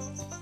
Bye.